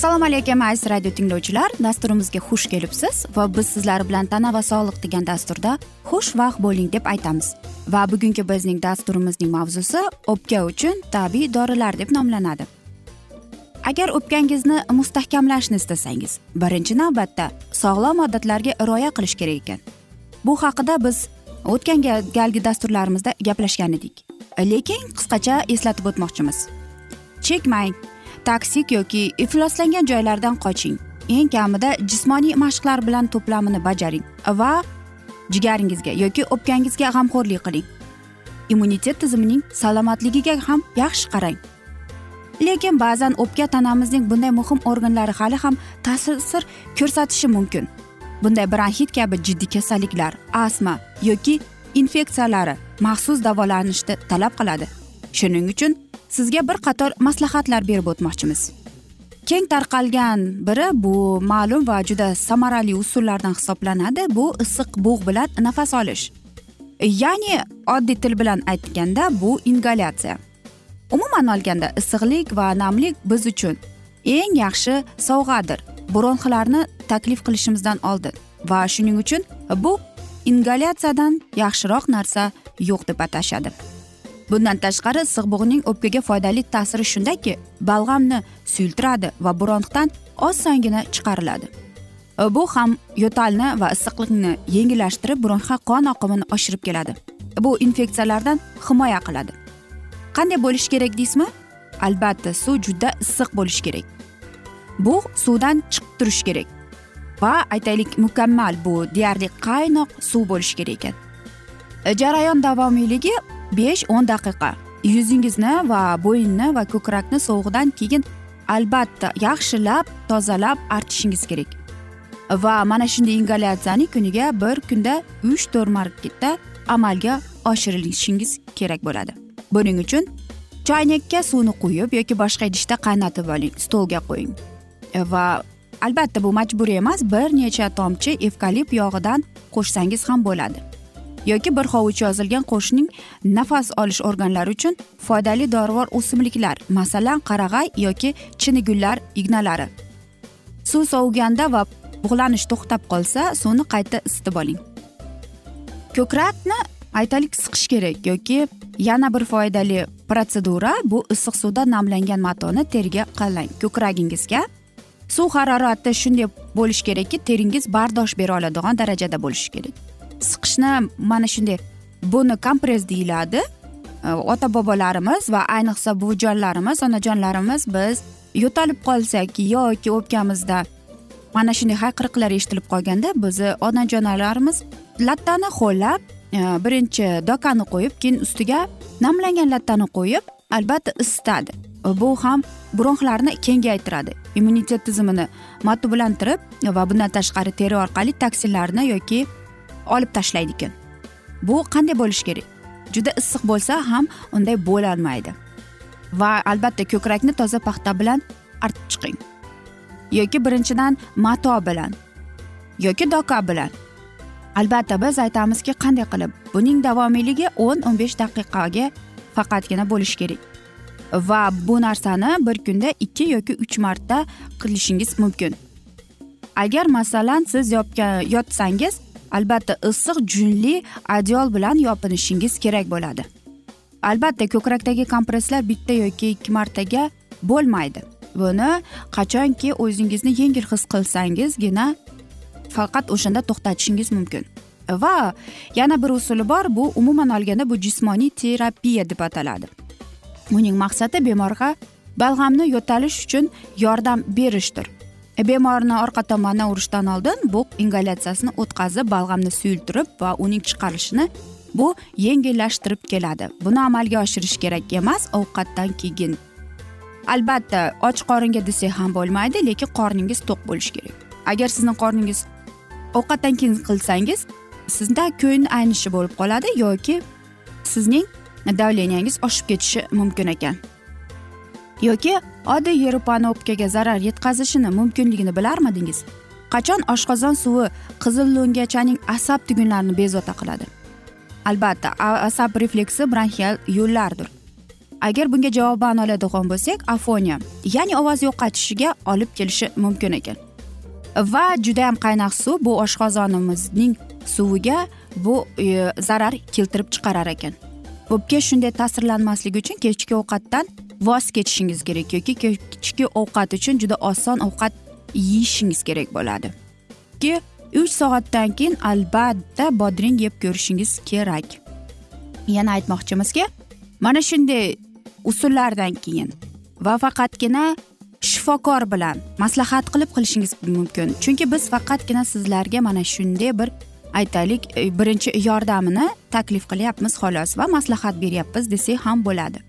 assalomu alaykum aziz radio tinglovchilar. Dasturimizga xush kelibsiz va biz sizlar bilan tana va sog'liq degan dasturda xushvaqt bo'ling deb aytamiz. Va bugungi bizning dasturimizning mavzusi o'pka uchun tabiiy dorilar deb nomlanadi. Agar o'pkangizni mustahkamlashni istasangiz birinchi navbatda sog'lom odatlarga rioya qilish kerak ekan. Bu haqida biz o'tgan galgi dasturlarimizda gaplashgan edik. Lekin qisqacha eslatib o'tmoqchimiz. Chekmang taksik yoki ifloslangan joylardan qoching. Eng kamida jismoniy mashqlar bilan to'plamini bajaring va jigaringizga yoki o'pkangizga g'amxo'rlik qiling. Immunitet tizimining salomatligiga ham yaxshi qarang. Lekin ba'zan o'pka tanamizning bunday muhim organlari hali ham ta'sir ko'rsatishi mumkin. Bunday bronxit kabi jiddiy kasalliklar astma yoki infeksiyalari maxsus davolanishni talab qiladi. Shuning uchun sizga bir qator maslahatlar berib o'tmoqchimiz. Keng tarqalgan biri bu ma'lum va juda samarali usullardan hisoblanadi bu issiq bug' bilan nafas olish. Ya'ni oddiy til bilan aytganda bu ingalyatsiya. Umuman olganda issiqlik va namlik biz uchun eng yaxshi sovg'adir. Bronxlarni taklif qilishimizdan oldin va shuning uchun bu ingalyatsiyadan yaxshiroq narsa yo'q deb atashadi. Bundan tashqari issiq bug'ning o'pkaga foydali ta'siri shundaki balg'amni suyultiradi va bronxdan osongina chiqariladi. E, bu ham yo'talni va issiqlikni yengillashtirib bronxa qon oqimini oshirib keladi. Bu infeksiyalardan himoya qiladi. Qanday bo'lishi kerak deysizmi? Albatta suv juda issiq bo'lishi kerak. Bu suvdan chiqib turishi kerak. Va aytaylik mukammal bu deyarli qaynoq suv bo'lishi kerak ekan. E, jarayon davomiyligi besh o'n daqiqa. Yuzingizni va bo'yinni va ko'krakni sovug'idan keyin albatta yaxshilab tozalab artishingiz kerak. Va mana shunday ingalyatsiyani kuniga bir kunda uch to'rt marta amalga oshirilishingiz kerak bo'ladi. Buning uchun choynakka suvni quyib yoki boshqa idishda qaynatib oling stolga qo'ying. Va albatta bu majburiy emas bir necha tomchi evkalip yog'idan qo'shsangiz ham bo'ladi. Yoki bir hovuch yozilgan qo'shning nafas olish organlari uchun foydali dorivor o'simliklar masalan qarag'ay yoki chinigullar ignalari. Suv soviganda va bug'lanish to'xtab qolsa suvni qayta isitib oling. Ko'krakni aytaylik siqish kerak yoki yana bir foydali protsedura bu issiq suvda namlangan matoni teriga qalang ko'kragingizga suv harorati shunday bo'lishi kerakki teringiz bardosh bera oladigan darajada bo'lishi kerak. Siqishni mana shunday buni kompress deyiladi. Ota bobolarimiz va ayniqsa buvijonlarimiz onajonlarimiz biz yo'talib qolsak yoki o'pkamizda mana shunday hayqiriqlar eshitilib qolganda bizni onajonlarimiz lattani ho'llab e, birinchi dokani qo'yib keyin ustiga namlangan lattani qo'yib albatta isitadi. Bu ham bronxlarni kengaytiradi immunitet tizimini matbulantirib va bundan tashqari teri orqali toksinlarni yoki olib tashlaydi ekan. Bu qanday bo'lishi kerak? Juda issiq bo'lsa ham unday bo'lolmaydi va albatta ko'krakni toza paxta bilan artib chiqing. Yoki birinchidan mato bilan yoki doka bilan. Albatta biz aytamizki qanday qilib? Buning davomiyligi o'n o'n besh daqiqaga faqatgina bo'lishi kerak. Va bu narsani bir kunda ikki yoki uch marta qilishingiz mumkin. Agar masalan siz yopgan yotsangiz albatta issiq junli adyol bilan yopinishingiz kerak bo'ladi. Albatta ko'krakdagi kompresslar bitta yoki ikki martaga bo'lmaydi. Buni qachonki o'zingizni yengil his qilsangizgina faqat o'shanda to'xtatishingiz mumkin. Va yana bir usuli bor bu umuman olganda bu jismoniy terapiya deb ataladi. Buning maqsadi bemorga balg'amni yo'talish uchun yordam berishdir. E, bemorni orqa tomonidan urishdan oldin bug' ingalyatsiyasini o'tkazib balg'amni suyultirib va uning chiqarilishini bu yengillashtirib keladi. Buni amalga oshirish kerak emas ovqatdan keyin. Albatta och qoringa desak ham bo'lmaydi lekin qorningiz to'q bo'lishi kerak. Agar sizni qorningiz ovqatdan keyin qilsangiz sizda ko'ngil aynishi bo'lib qoladi yoki sizning davleniyangiz oshib ketishi mumkin ekan. Yoki oddiy yerupani o'pkaga zarar yetkazishini mumkinligini bilarmidingiz? Qachon oshqozon suvi qizil lo'ngachaning asab tugunlarini bezovta qiladi? Albatta asab refleksi bronxial yo'llardir. Agar bunga javoban oladigan bo'lsak afoniya ya'ni ovoz yo'qotishiga olib kelishi mumkin ekan. Va judayam qaynoq suv bu oshqozonimizning suviga bu e, zarar keltirib chiqarar ekan. O'pka shunday ta'sirlanmasligi uchun kechki ovqatdan voz kechishingiz kerak yoki kechki ovqat uchun juda oson ovqat yeyishingiz kerak bo'ladi. Ki uch soatdan keyin albatta bodring yeb ko'rishingiz kerak. Yana aytmoqchimizki mana shunday usullardan keyin va faqatgina shifokor bilan maslahat qilib qilishingiz mumkin. Chunki biz faqatgina sizlarga mana shunday bir aytaylik e, birinchi yordamini taklif qilyapmiz xolos va maslahat beryapmiz desak ham bo'ladi.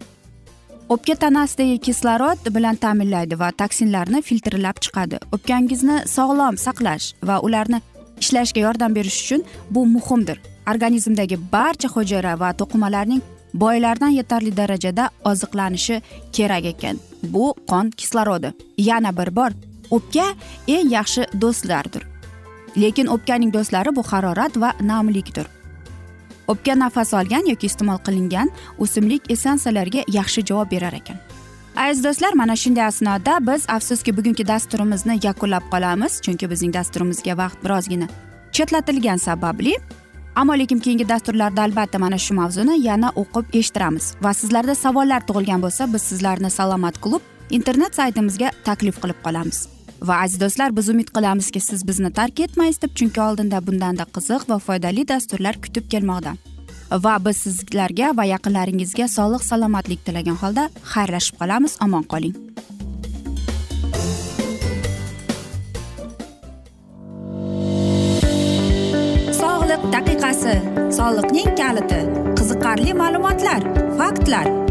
O'pka tanasidagi kislorod bilan ta'minlaydi va toksinlarni filtrlab chiqadi. O'pkangizni sog'lom saqlash va ularni ishlashga yordam berish uchun bu muhimdir. Organizmdagi barcha hujayra va to'qimalarning boylardan yetarli darajada oziqlanishi kerak ekan. Bu qon kislorodi. Yana bir bor o'pka eng yaxshi do'stlardir. Lekin o'pkaning do'stlari bu harorat va namlikdir. O'pka nafas olgan yoki iste'mol qilingan o'simlik essensiyalarga yaxshi javob berar ekan. Aziz do'stlar mana shunday asnoda biz afsuski bugungi dasturimizni yakunlab qolamiz chunki bizning dasturimizga vaqt birozgina chetlatilgani sababli. Ammo lekin keyingi dasturlarda albatta mana shu mavzuni yana o'qib eshittiramiz va sizlarda savollar tug'ilgan bo'lsa biz sizlarni salomat klub internet saytimizga taklif qilib qolamiz. Va aziz do'stlar biz umid qilamizki siz bizni tark etmaysiz deb chunki oldinda bundanda qiziq va foydali dasturlar kutib kelmoqda. Va biz sizlarga va yaqinlaringizga sog'lik salomatlik tilagan holda xayrlashib qolamiz. Omon qoling. Sog'liq daqiqasi. Soliqning kaliti. Qiziqarli ma'lumotlar faktlar.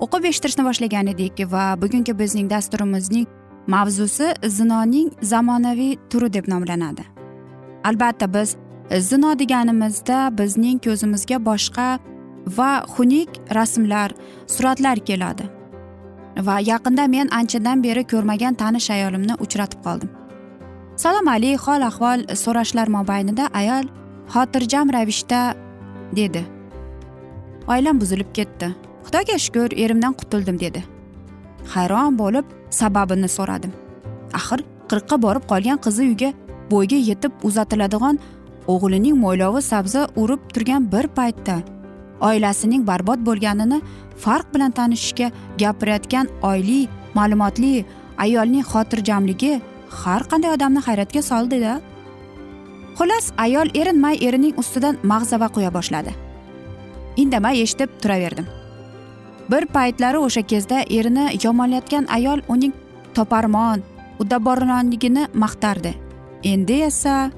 o'qib eshittirishni boshlagan edik va bugungi bizning dasturimizning mavzusi zinoning zamonaviy turi deb nomlanadi. Albatta biz zino deganimizda bizning ko'zimizga boshqa va xunuk rasmlar suratlar keladi. Va yaqinda men anchadan beri ko'rmagan tanish ayolimni uchratib qoldim. Salom alik hol ahvol so'rashlar mobaynida ayol xotirjam ravishda dedi. Oilam buzilib ketdi. Xudoga shukur erimdan qutuldim dedi. Hayron bo'lib sababini so'radim. Axir qirqqa borib qolgan qizi uyga bo'yga yetib uzatiladigan o'g'lining mo'ylovi sabzi urib turgan bir paytda oilasining barbod bo'lganini farq bilan tanishishga gapirayotgan oyli ma'lumotli ayolning xotirjamligi har qanday odamni hayratga soldida xullas ayol erinmay erining ustidan mag'zava quya boshladi. Indamay eshitib turaverdim. Bir paytlari o'sha kezda erini yomonlayotgan ayol uning toparmon uddaborligini maqtardi. Endi esa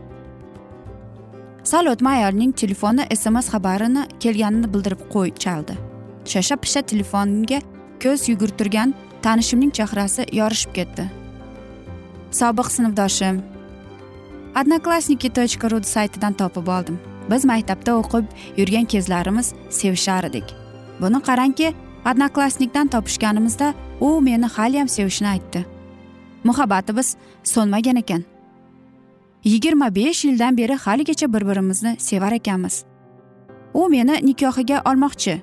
sal o'tmay ayolning telefoni sms xabarini kelganini bildirib qo'y chaldi. Shasha pisha telefonga ko'z yugurtirgan tanishimning chehrasi yorishib ketdi. Sobiq sinfdoshim odnoklassniki точка ru saytidan topib oldim. Biz maktabda o'qib yurgan kezlarimiz sevishar edik. Buni qarangki odnoklassnikdan topishganimizda u meni haliyam sevishini aytdi muhabbatimiz so'nmagan ekan yigirma besh yildan beri haligacha bir birimizni sevar ekanmiz u meni nikohiga olmoqchi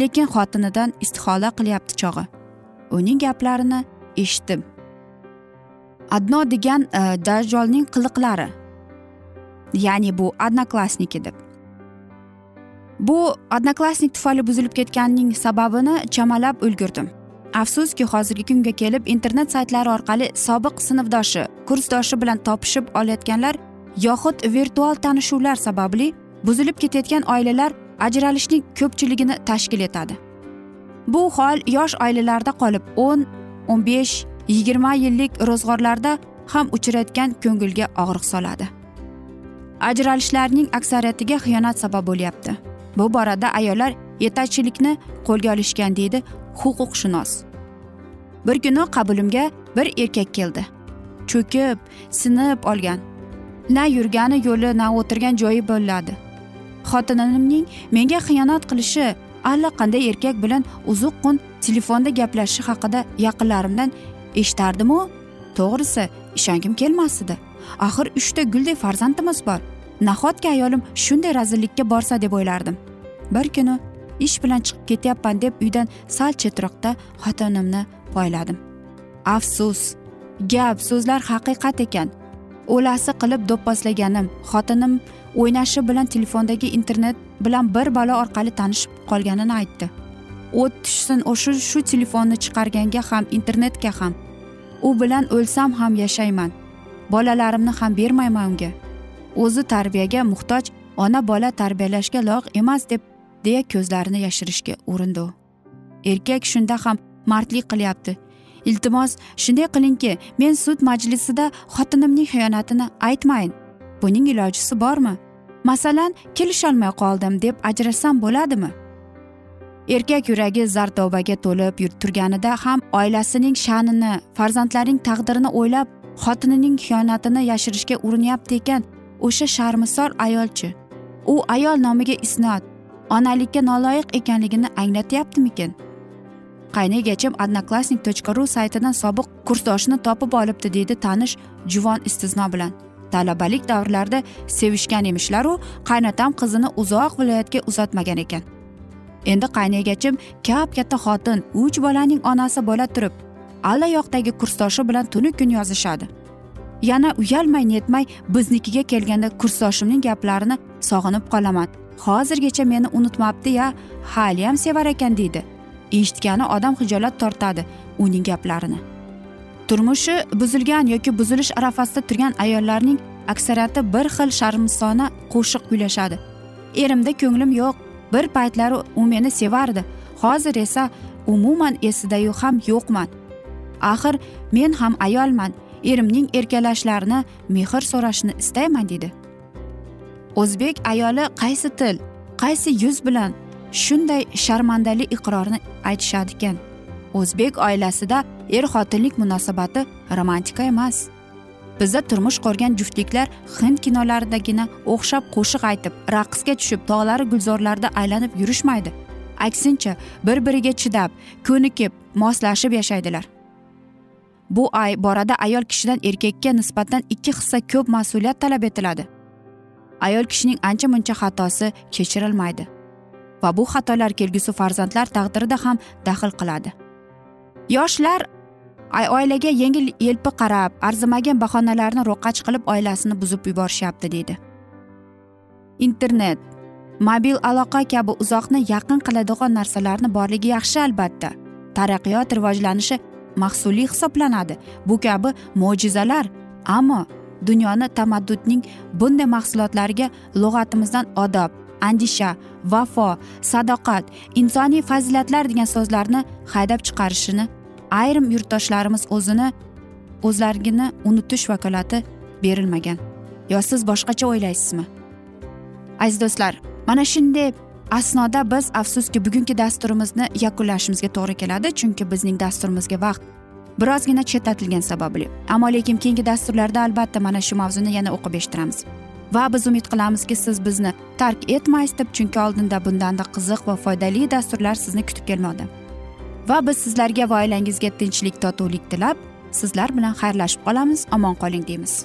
lekin xotinidan istihola qilyapti chog'i uning gaplarini eshitdim adno degan e, dajjolning qiliqlari ya'ni bu odnoklassniki deb bu odnoklassnik tufayli buzilib ketganining sababini chamalab ulgurdim. Afsuski hozirgi kunga kelib internet saytlari orqali sobiq sinfdoshi kursdoshi bilan topishib olayotganlar yoxud virtual tanishuvlar sababli buzilib ketayotgan oilalar ajralishning ko'pchiligini tashkil etadi. Bu hol yosh oilalarda qolib o'n o'n besh yigirma yillik ro'zg'orlarda ham uchrayotgan ko'ngilga og'riq soladi. Ajralishlarning aksariyatiga xiyonat sabab bo'lyapti. Bu borada ayollar yetakchilikni qo'lga olishgan deydi huquqshunos. Bir kuni qabulimga bir erkak keldi. Cho'kib sinib olgan. Na yurgani yo'li na o'tirgan joyi bo'ladi. Xotinimning menga xiyonat qilishi allaqanday erkak bilan uzuq qun telefonda gaplashishi haqida yaqinlarimdan eshitardimu to'g'risi ishongim kelmasdi. Axir uchta guldek farzandimiz bor. Nahotki ayolim shunday razillikka borsa deb o'ylardim. Bir kuni ish bilan chiqib ketyapman deb uydan sal chetroqda xotinimni poyladim. Afsus gap so'zlar haqiqat ekan. O'lasi qilib do'pposlaganim xotinim o'ynashi bilan telefondagi internet bilan bir bola orqali tanishib qolganini aytdi. O't tushsin o'sha shu telefonni chiqarganga ham internetga ham. U bilan o'lsam ham yashayman. Bolalarimni ham bermayman unga. O'zi tarbiyaga muhtoj ona bola tarbiyalashga loyiq emas deb deya ko'zlarini yashirishga urindi u. Erkak shunda ham mardlik qilyapti. Iltimos shunday qilingki men sud majlisida xotinimning xiyonatini aytmayin. Buning ilojisi bormi? Masalan kelisholmay qoldim deb ajrashsam bo'ladimi? Erkak yuragi zardobaga to'lib turganida ham oilasining sha'nini farzandlarining taqdirini o'ylab xotinining xiyonatini yashirishga urinyapti ekan. O'sha sharmisor ayolchi. U ayol nomiga isnot onalikka noloyiq ekanligini anglatyaptimikin? Qaynegachim odnoklassnik tochka ru saytidan sobiq kursdoshini topib olibdi deydi tanish juvon istizno bilan. Talabalik davrlarida sevishgan emishlaru qaynotam qizini uzoq viloyatga uzatmagan ekan. Endi qaynegachim kap katta xotin uch bolaning onasi bo'la turib allayoqdagi kursdoshi bilan tunu kun yozishadi. Yana uyalmay netmay biznikiga kelganda kursdoshimning gaplarini sog'inib qolaman. Hozirgacha meni unutmabdi ya haliyam sevar ekan deydi. Eshitgani odam hijolat tortadi uning gaplarini. Turmushi buzilgan yoki buzilish arafasida turgan ayollarning aksariyati bir xil sharmisona qo'shiq kuylashadi. Erimda ko'nglim yo'q bir paytlari u meni sevardi. Hozir esa umuman esidayu ham yo'qman. Axir men ham ayolman. Erimning erkalashlarini mehr so'rashni istayman deydi o'zbek ayoli qaysi til qaysi yuz bilan shunday sharmandali iqrorni aytishadi ekan o'zbek oilasida er xotinlik munosabati romantika emas. Bizda turmush qurgan juftliklar hind kinolaridagina o'xshab qo'shiq aytib raqsga tushib tog'lari gulzorlarda aylanib yurishmaydi. Aksincha bir biriga chidab ko'nikib moslashib yashaydilar. Bu ay borada ayol kishidan erkakka nisbatan ikki hissa ko'p mas'uliyat talab etiladi. Ayol kishining ancha muncha xatosi kechirilmaydi va bu xatolar kelgusi farzandlar taqdirida ham daxl qiladi. Yoshlar oilaga yengil yelpi qarab arzimagan bahonalarni ro'qach qilib oilasini buzib yuborishyapti deydi. Internet mobil aloqa kabi uzoqni yaqin qiladigan narsalarni borligi yaxshi albatta. Taraqqiyot rivojlanishi mahsuliy hisoblanadi. Bu kabi mo'jizalar ammo dunyoni tamaddudning bunday mahsulotlariga lug'atimizdan odob andisha vafo sadoqat insoniy fazilatlar degan so'zlarni haydab chiqarishini ayrim yurtdoshlarimiz o'zini o'zlarigini unutish vakolati berilmagan. Yo siz boshqacha o'ylaysizmi? Aziz do'stlar mana shunday asnoda biz afsuski bugungi dasturimizni yakunlashimizga to'g'ri keladi chunki bizning dasturimizga vaqt birozgina chetlatilgani sababli. Ammo lekin keyingi dasturlarda albatta mana shu mavzuni yana o'qib eshittiramiz. Va biz umid qilamizki siz bizni tark etmaysiz deb chunki oldinda bundanda qiziq va foydali dasturlar sizni kutib kelmoqda. Va biz sizlarga va oilangizga tinchlik totuvlik tilab sizlar bilan xayrlashib qolamiz omon qoling deymiz.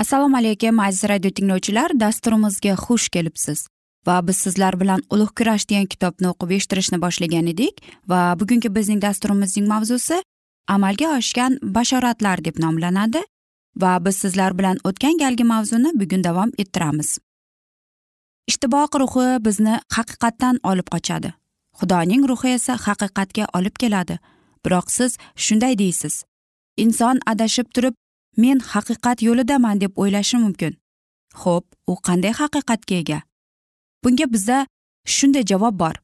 Assalomu alaykum aziz radio tinglovchilar. Dasturimizga xush kelibsiz. Va biz sizlar bilan ulug' kurash degan kitobni o'qib eshittirishni boshlagan edik. Va bugungi bizning dasturimizning mavzusi amalga oshgan bashoratlar deb nomlanadi. Va biz sizlar bilan o'tgan galgi mavzuni bugun davom ettiramiz. Ishtiboq ruhi bizni haqiqatdan olib qochadi. Xudoning ruhi esa haqiqatga olib keladi. Biroq siz shunday deysiz. Inson adashib turib men haqiqat yo'lidaman deb o'ylashi mumkin. Xo'p u qanday haqiqatga ega? Bunga bizda shunday javob bor.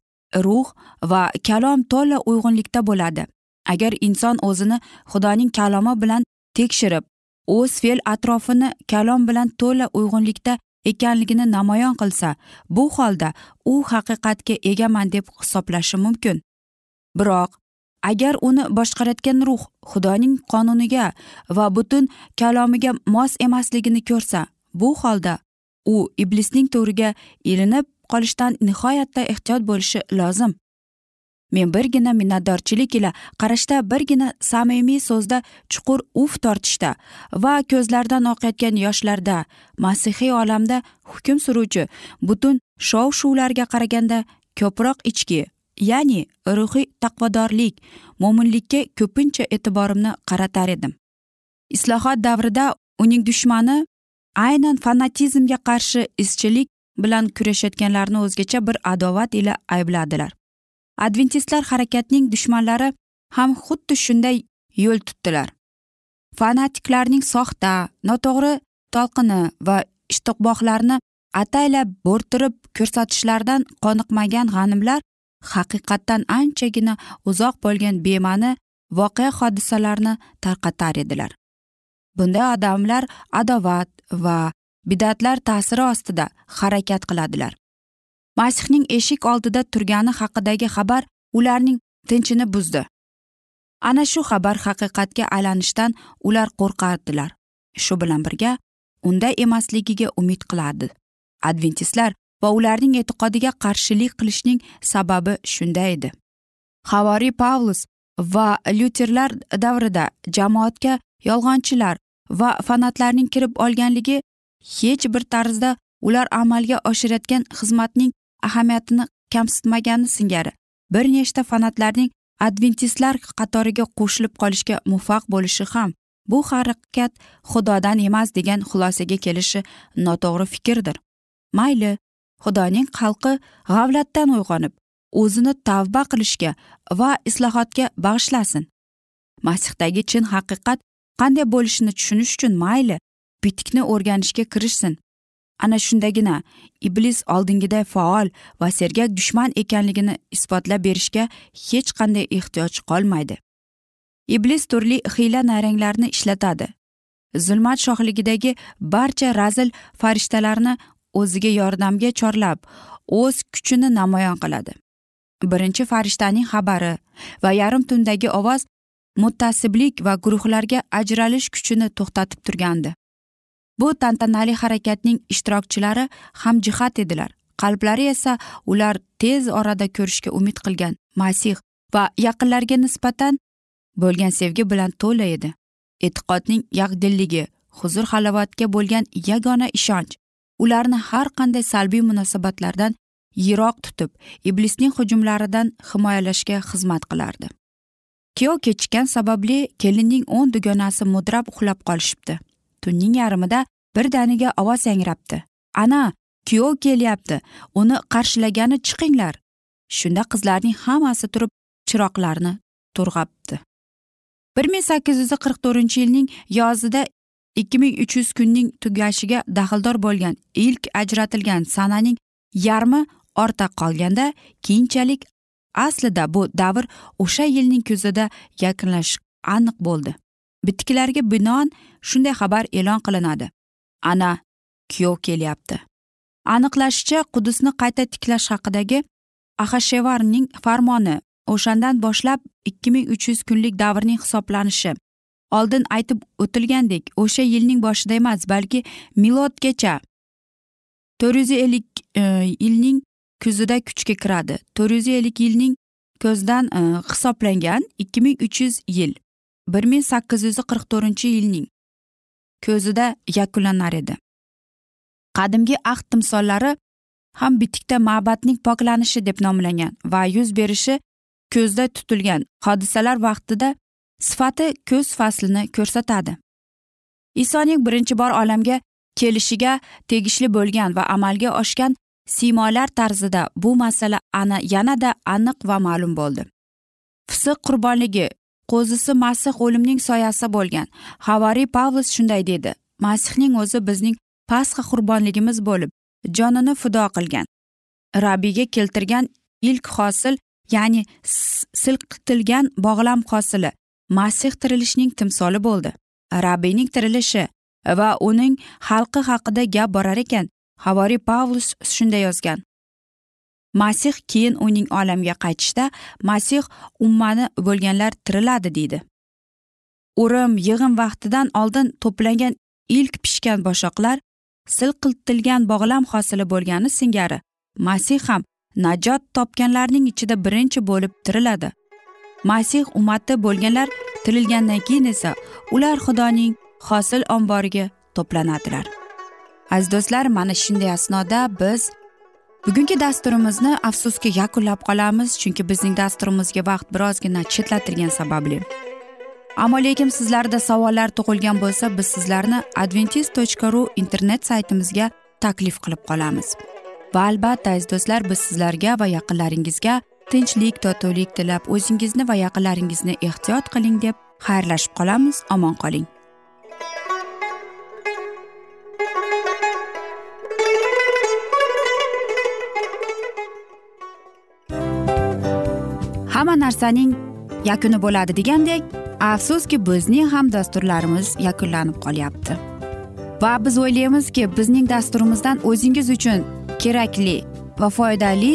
Ruh va kalom to'la uyg'unlikda bo'ladi. Agar inson o'zini xudoning kalomi bilan tekshirib o'z fe'l atrofini kalom bilan to'la uyg'unlikda ekanligini namoyon qilsa bu holda u haqiqatga egaman deb hisoblashi mumkin. Biroq agar uni boshqarayotgan ruh xudoning qonuniga va butun kalomiga mos emasligini ko'rsa bu holda u iblisning to'riga ilinib qolishdan nihoyatda ehtiyot bo'lishi lozim. Men birgina minnatdorchilik ila qarashda birgina samimiy so'zda chuqur uf tortishda va ko'zlaridan oqayotgan yoshlarda masihiy olamda hukm suruvchi butun shov shuvlarga qaraganda ko'proq ichki ya'ni ruhiy taqvodorlik mo'minlikka ko'pincha e'tiborimni qaratar edim. Islohot davrida uning dushmani aynan fanatizmga qarshi izchillik bilan kurashayotganlarni o'zgacha bir adovat ila aybladilar. Adventistlar harakatning dushmanlari ham xuddi shunday yo'l tutdilar. Fanatiklarning soxta noto'g'ri talqini va ishtiqbohlarni ataylab bo'rttirib ko'rsatishlaridan qoniqmagan g'animlar haqiqatdan anchagina uzoq bo'lgan bema'ni voqea hodisalarni tarqatar edilar. Bunday odamlar adovat va bidatlar ta'siri ostida harakat qiladilar. Masihning eshik oldida turgani haqidagi xabar ularning tinchini buzdi. Ana shu xabar haqiqatga aylanishdan ular qo'rqardilar shu bilan birga unda emasligiga umid qiladi. Adventistlar va ularning e'tiqodiga qarshilik qilishning sababi shunda edi. Havoriy pavlus va lyuterlar davrida jamoatga yolg'onchilar va fanatlarning kirib olganligi hech bir tarzda ular amalga oshirayotgan xizmatning ahamiyatini kamsitmagani singari bir nechta fanatlarning adventistlar qatoriga qo'shilib qolishga muvaffaq bo'lishi ham bu harakat xudodan emas degan xulosaga kelishi noto'g'ri fikrdir mayli xudoning xalqi g'avlatdan uyg'onib o'zini tavba qilishga va islohotga bag'ishlasin. Masihdagi chin haqiqat qanday bo'lishini tushunish uchun mayli bitikni o'rganishga kirishsin. Ana shundagina iblis oldingiday faol va sergak dushman ekanligini isbotlab berishga hech qanday ehtiyoj qolmaydi. Iblis turli hiyla nayranglarni ishlatadi. Zulmat shohligidagi barcha razil farishtalarni o'ziga yordamga chorlab o'z kuchini namoyon qiladi. Birinchi farishtaning xabari va yarim tundagi ovoz muttasiblik va guruhlarga ajralish kuchini to'xtatib turgandi. Bu tantanali harakatning ishtirokchilari hamjihat edilar. Qalblari esa ular tez orada ko'rishga umid qilgan masih va yaqinlariga nisbatan bo'lgan sevgi bilan to'la edi. E'tiqodning yaqdilligi huzur halovatga bo'lgan yagona ishonch ularni har qanday salbiy munosabatlardan yiroq tutib iblisning hujumlaridan himoyalashga xizmat qilardi. Kuyov kechikkan sababli kelinning o'n dugonasi mudrab uxlab qolishibdi. Tunning yarmida birdaniga ovoz yangrabdi. Ana kuyov kelyapti uni qarshilagani chiqinglar. Shunda qizlarning hammasi turib chiroqlarni to'rg'abdi bir ming sakkiz yuz qirq to'rtinchi yilning yozida ikki ming uch yuz kunning tugashiga daxldor bo'lgan ilk ajratilgan sananing yarmi ortda qolganda keyinchalik aslida bu davr o'sha yilning kuzida yakunlash aniq bo'ldi. Bitiklarga binoan shunday xabar e'lon qilinadi. Ana kuyov kelyapti. Aniqlashicha qudusni qayta tiklash haqidagi ahashevarning farmoni o'shandan boshlab ikki ming uch yuz kunlik davrning hisoblanishi oldin aytib o'tilgandek o'sha yilning boshida emas balki milodgacha to'rt yuz ellik e, yilning kuzida kuchga kiradi. To'rt yuz ellik yilning ko'zdan e, hisoblangan ikki ming uch yuz yil bir ming sakkiz yuz qirq to'rtinchi yilning ko'zida yakunlanar edi. Qadimgi ahd timsollari ham bitikda ma'batning poklanishi deb nomlangan va yuz berishi ko'zda tutilgan hodisalar vaqtida sifati ko'z faslini ko'rsatadi. Isoning birinchi bor olamga kelishiga tegishli bo'lgan va amalga oshgan siymolar tarzida bu masala ana yanada aniq va ma'lum bo'ldi. Fisiq qurbonligi qo'zisi masih o'limning soyasi bo'lgan. Havariy pavlus shunday dedi masihning o'zi bizning pasxa qurbonligimiz bo'lib jonini fido qilgan. Rabbiyga keltirgan ilk hosil ya'ni silqitilgan bog'lam hosili. Masih tirilishning timsoli bo'ldi. Rabbiyning tirilishi va uning xalqi haqida gap borar ekan havoriy pavlus shunday yozgan. Masih keyin uning olamga qaytishda masih ummani bo'lganlar tiriladi deydi. O'rim yig'im vaqtidan oldin to'plangan ilk pishgan boshoqlar silqiltilgan bog'lam hosili bo'lgani singari masih ham najot topganlarning ichida birinchi bo'lib tiriladi. Masih ummati bo'lganlar tirilgandan keyin esa ular xudoning hosil omboriga to'planadilar. Aziz do'stlar mana shunday asnoda biz bugungi dasturimizni afsuski yakunlab qolamiz chunki bizning dasturimizga vaqt birozgina chetlatilgani sababli. Ammo lekin sizlarda savollar tug'ilgan bo'lsa biz sizlarni adventis tochka ru internet saytimizga taklif qilib qolamiz. Va albatta aziz do'stlar biz sizlarga va yaqinlaringizga tinchlik totuvlik tilab o'zingizni va yaqinlaringizni ehtiyot qiling deb xayrlashib qolamiz. Omon qoling. Hamma narsaning yakuni bo'ladi degandek afsuski bizning ham dasturlarimiz yakunlanib qolyapti. Va biz o'ylaymizki bizning dasturimizdan o'zingiz uchun kerakli va foydali